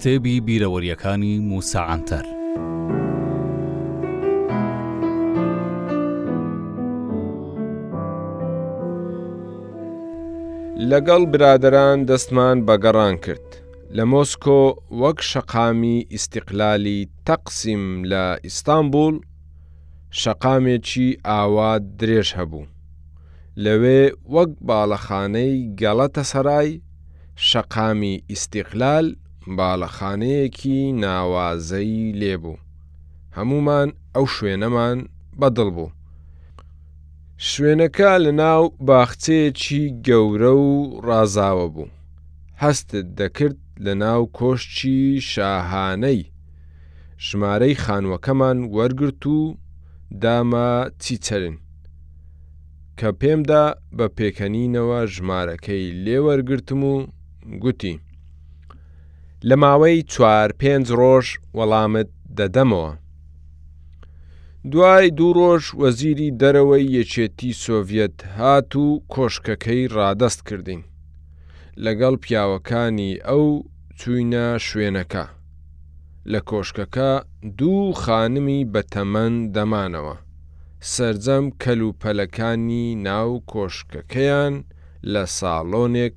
کتێبی بیرەوەریەکانی موسا عەنتەر لەگەڵ برادەران دەستمان بە گەڕان کرد لە مۆسکۆ وەک شەقامی ئیسیقلالی تەقسیم لە ئیستانبول شەقامێکی ئاوا درێژ هەبوو لەوێ وەک باڵەخانەی گەڵەتەسەرای، شەقامی ئیستیقلال باڵەخانەیەکی ناوازەی لێ بوو، هەموومان ئەو شوێنەمان بە دڵ بوو. شوێنەکە لە ناو باخچەیەکی گەورە و ڕازاوە بوو، هەستت دەکرد لە ناو کۆشکی شاهانەی. ژمارەی خانوەکەمان وەرگرت و دامە چیچەرن کە پێمدا بە پێکەنینەوە ژمارەکەی لێوەرگرتم و گوتی لە ماوەی چوار پێنج ڕۆژ وەڵامت دەدەمەوە دوای دوو ڕۆژ وەزیری دەرەوەی یەکێتی سۆڤەت هات و کۆشکەکەی ڕادەست کردین لەگەڵ پیاوەکانی ئەو چوینە شوێنەکە لە کۆشکەکە دوو خانمی بە تەمەن دەمانەوە، سەرجەم کەل و پەلەکانی ناو کۆشکەکەیان لە ساڵۆنێک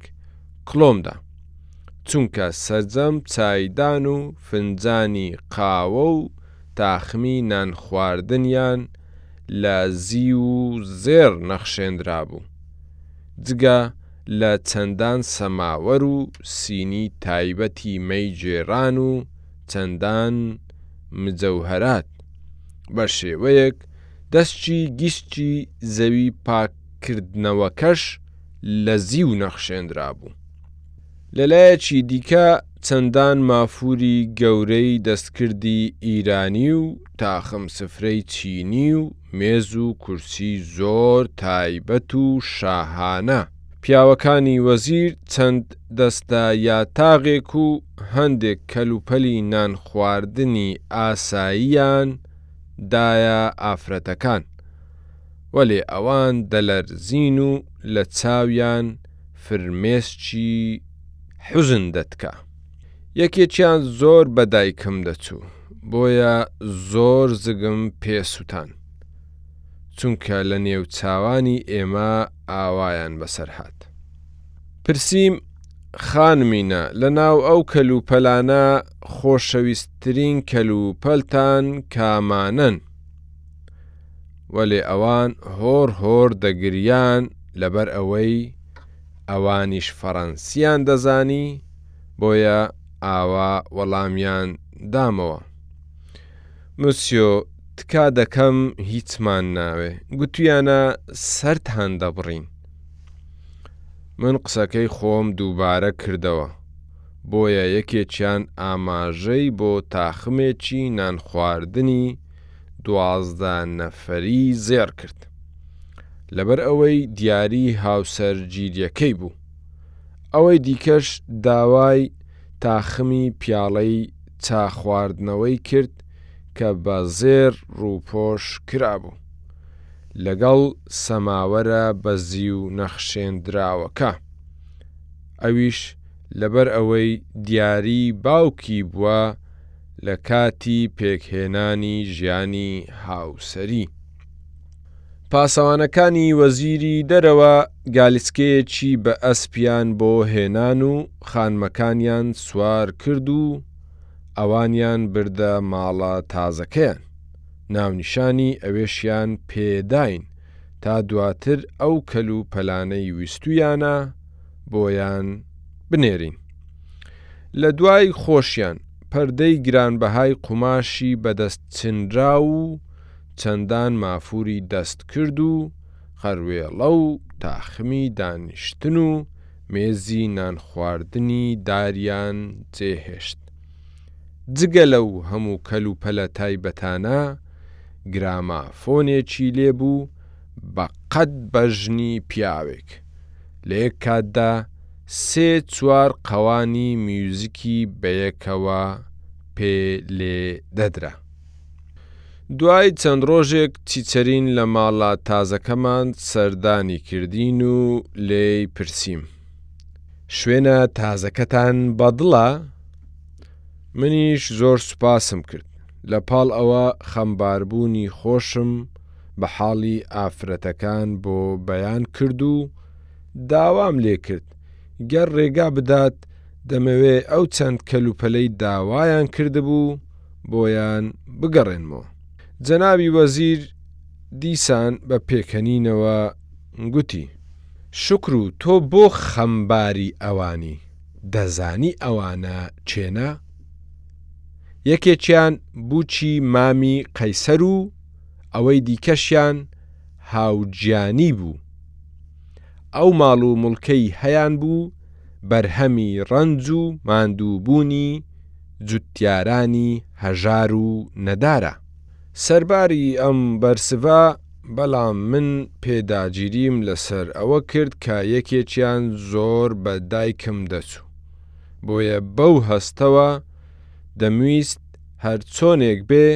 کڵۆم دا، چونکە سەرجەم چایدان و فنجانی قاوە و تاخمی نان خواردنیان لە زیو و زێڕ نەخشێندرابوو، جگە لە چەندان سەماوەر و سینی تایبەتی مەی گێران و چەندان مجەوهەرات، بە شێوەیەک دەسکی گیسکی زەوی پاک کردنەوەکەش لە زیو نەخشێندرابوو. لە لایەکی دیکە چەندان مافوری گەورەی دەستکردی ئیرانی و تاخم سفرەی چینی و مێز و کورسی زۆر تایبەت و شاهانە. پیاوەکانی وەزیر چەند دەستە یاتاغێک و هەندێک کەلوپەلی نان خواردنی ئاساییان دایە ئافرەتەکان، وەلێ ئەوان دەلەرزین و لە چاویان فرمێسکی حوزن دەتکا. یەکێکیان زۆر بە دایکم دەچوو بۆیە زۆر زگم پێ سوتان چونکە لە نێو چاوانی ئێمە ئاوایان بەسەر هات پرسییم خانمینە لە ناو ئەو کەل و پەلانە خۆشەویستترین کەل و پەلتان کامانەن وەلێ ئەوان هۆڕ هۆڕ دەگریان لەبەر ئەوەی ئەوانیش فەڕەنسییان دەزانی بۆیە ئاوا وەڵامیان دامەوە. مسیۆ تکا دەکەم هیچمان ناوێ گوتویانە سەرتان دەبڕین. من قسەکەی خۆم دووبارە کردەوە بۆیە یەکێکیان ئاماژەی بۆ تاخمێکی نانخواردنی دوازدە نەفەری زێڕ کرد لەبەر ئەوەی دیاری هاوسەرگیریەکەی بوو ئەوەی دیکەش داوای تاخمی پیاڵەی چا خواردنەوەی کرد کە بە زێر ڕووپۆش کرابوو لەگەڵ سەماوەرە بەزی و نەخشێندراوەکە ئەویش لەبەر ئەوەی دیاری باوکی بووە لە کاتی پێکهێنانی ژیانی هاوسەری. پاسەوانەکانی وەزیری دەرەوە گالیسکەیەکی بە ئەسپیان بۆ هێنان و خانمەکانیان سوار کرد و ئەوانیان بردە ماڵە تازەکەیان، ناونیشانی ئەوێشیان پێداین، تا دواتر ئەو کەل و پەلانەی ویستویانە بۆیان بنێرین. لە دوای خۆشیان پەردەی گرانبەهای قوماشی بەدەست چنراو و چەندان مافوری دەست کرد و خەروێڵە و تاخمی دانیشتن و مێزی نانخواردنی داریان جێهێشت. جگە لەو هەموو کەلوپەلە تایبەتانە، گرامافۆنێکی لێ بوو بە قەد بەژنی پیاوێک، لە یەک کاتدا سێ چوار قەوانی میوزیکی بەیەکەوە پێ لێ دەدرا. دوای چەند ڕۆژێک چیچەرین لە ماڵە تازەکەمان سەردانی کردین و لێی پرسیم، شوێنە تازەکەتان بەدڵە منیش زۆر سوپاسم کرد لە پاڵ ئەوە خەمباربوونی خۆشم بە حاڵی ئافرەتەکان بۆ بەیان کرد و داوام لێ کرد گەر ڕێگا بدات دەمەوێ ئەو چەند کەلوپەلەی داوایان کردبوو بۆیان بگەڕێنمەوە جەنابی وەزیر دیسان بە پێکەنینەوە گوتی شوکرو تۆ بۆ خەمباری ئەوانی. دەزانی ئەوانە کێنە؟ یەکێکیان بووکی مامی قەیسەر و ئەوەی دیکەشیان هاوگیانی بوو. ئەو ماڵ و موڵکەی هەیان بوو بەرهەمی ڕەنج و ماندووبوونی جوتیارانی هەژار و نەدارە. سەرباری ئەم بەرسڤە، بەڵام من پێداگیریم لەسەر ئەوە کرد کە یەکێکیان زۆر بە دایکم دەچوو، بۆیە بەو هەستەوە دەمویست هەرچۆنێک بێ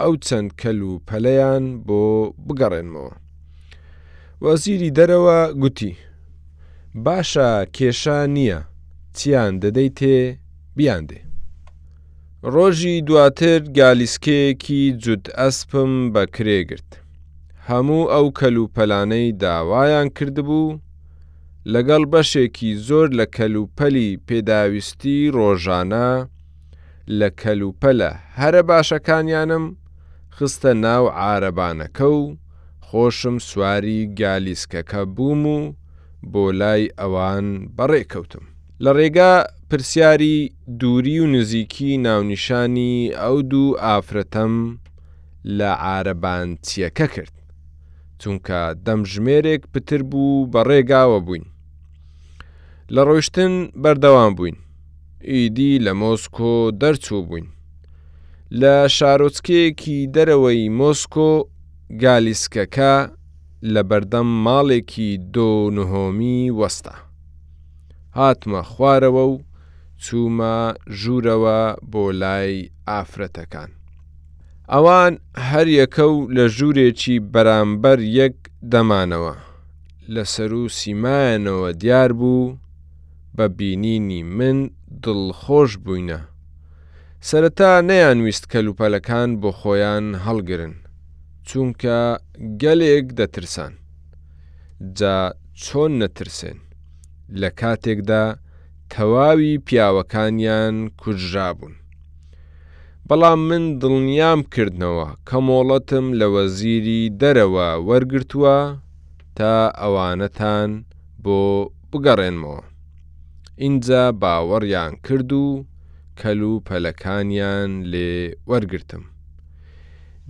ئەو چەند کەل و پەلەیان بۆ بگەڕێنمەوە. وەزیری دەرەوە گوتی، باشە کێشە نییە، چیان دەدەیتێ بیاندێ. ڕۆژی دواتر گالیسکەیەکی جوت ئەسپم بە کرێ گرت هەموو ئەو کەل و پەلانەی داوایان کردبوو لەگەڵ بەشێکی زۆر لە کەل و پەلی پێداویستی ڕۆژانە لە کەل و پەلە هەرە باشەکانیانم خستە ناو عارەبانەکە و خۆشم سواری گالیسکەکە بووم و بۆ لای ئەوان بەڕێکەوتم. لە ڕێگا پرسیاری دووری و نزیکی ناونیشانی ئەو دوو ئافرەتەم لە عارەبانچیەکە کرد چونکە دەم ژمێرێک پتر بوو بە ڕێگاوە بووین لە ڕۆشتن بەردەوام بووین ئیدی لە مۆسکۆ دەرچوو بووین لە شارۆچکەیەکی دەرەوەی مۆسکۆ گالیسکەکە لە بەردەم ماڵێکی دۆ نهۆمی وەستا. هاتمە خوارەوە و چوومە ژوورەوە بۆ لای ئافرەتەکان ئەوان هەریەکە و لە ژوورێکی بەرامبەر یەک دەمانەوە لە سەرو سیمایانەوە دیار بوو بە بینینی من دڵخۆش بووینە سەرەتا نەیان ویست کەلوپەلەکان بۆ خۆیان هەڵگرن چونکە گەلێک دەترسان جا چۆن نەترسێن لە کاتێکدا تەواوی پیاوەکانیان کوژرابوون بەڵام من دڵنیام کردنەوە کە مۆڵەتم لە وەزیری دەرەوە وەرگرتووە تا ئەوانەتان بۆ بگەڕێنمەوە ئینجا باوەڕیان کرد و کەل و پەلەکانیان لێ وەرگرتم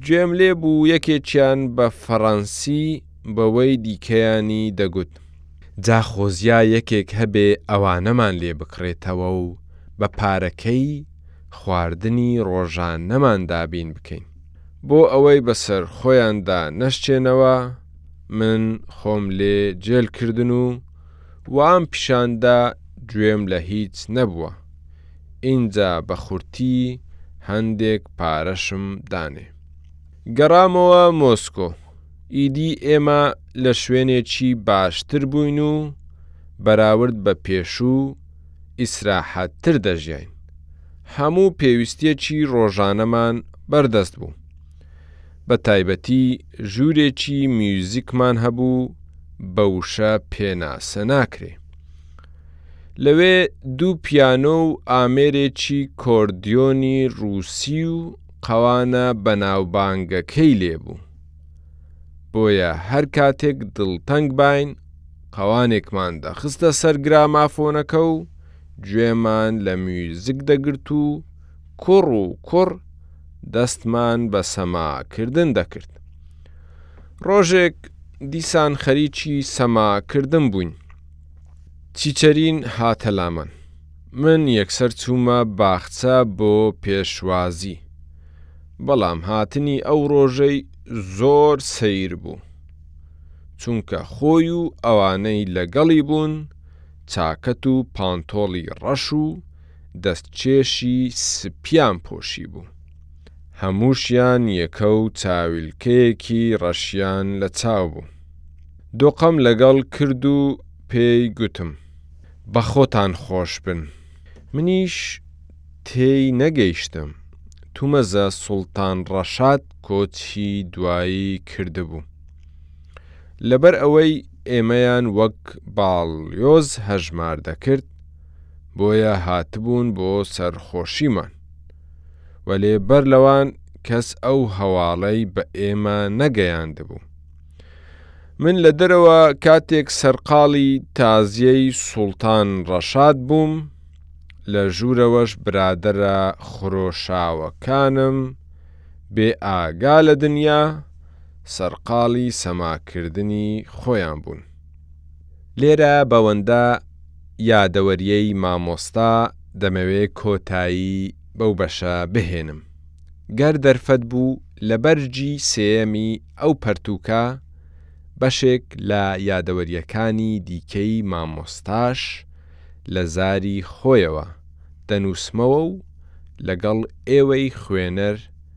گوێم لێ بوو یەکێکیان بە فەڕەنسی بەوەی دیکەیانی دەگوت، جا خۆزیا یەکێک هەبێ ئەوانەمان لێ بکڕێتەوە و بە پارەکەی خواردنی ڕۆژانەمان دابین بکەین. بۆ ئەوەی بەسەر خۆیاندا نەشچێنەوە من خۆم لێ جێل کردن و وام پیشان دا گوێم لە هیچ نەبووە، ئینجا بە خورتی هەندێک پارەشم دانێ. گەڕامەوە مۆسکۆ. ئیدی ئێمە لە شوێنێکی باشتر بووین و بەراورد بە پێشوو ئیسراحەتتر دەژیاین. هەموو پێویستییەکی ڕۆژانەمان بەردەست بوو. بە تایبەتی ژوورێکی میوزیکمان هەبوو بە وشە پێناسە ناکرێ. لەوێ دوو پیانۆ و ئامێرێکی کۆردیۆنی ڕووسی و قەوانە بەناوبانگەکەی لێبوو. بۆیە هەر کاتێک دڵتەنگ باین قەوانێکمان دەخستە سەر گرامافۆنەکە و گوێمان لە میوزیک دەگرت و کوڕ و کوڕ دەستمان بە سەما کردن دەکرد. ڕۆژێک دیسان خەریکی سەما کردن بووین. چیچەرین هاتە لامان. من یەکسەر چوومە باخچە بۆ پێشوازی. بەڵام هاتنی ئەو ڕۆژەی زۆر سەیر بوو. چونکە خۆی و ئەوانەی لەگەڵی بوون چاکەت و پانتۆڵی ڕەش و دەستکێشی سپیان پۆشیبوو. هەمووشیان یەکە و چاویلکەیەکی ڕەشیان لە چاو بوو. دۆقەم لەگەڵ کرد و پێی گوتم، بە خۆتان خۆش بن. منیش تێی نەگەیشتم، تومەزە سوڵتان ڕەشاد کۆچی دوایی کردبوو. لەبەر ئەوەی ئێمەیان وەک باڵیۆز هەژمار دەکرد، بۆیە هاتبوون بۆ سەرخۆشیمان. وەلێ بەر لەوان کەس ئەو هەواڵەی بە ئێمە نەگەیاندبوو. من لە دەرەوە کاتێک سەرقاڵی تازیەی سوڵتان ڕەشاد بووم، لە ژوورەوەش برادەرە خرۆشاوەکانم بێ ئاگا لە دنیا، سەرقاڵی سەماکردنی خۆیان بوون. لێرە بەوەندە یادەوەریی مامۆستا دەمەوێ کۆتایی بەو بەشە بهێنم. گەر دەرفەت بوو لە بەرگی سێیەمی ئەو پەرتووکە بەشێک لە یادەوەرییەکانی دیکەی مامۆستاش لە زاری خۆیەوە دەنووسمەوە و لەگەڵ ئێوەی خوێنەر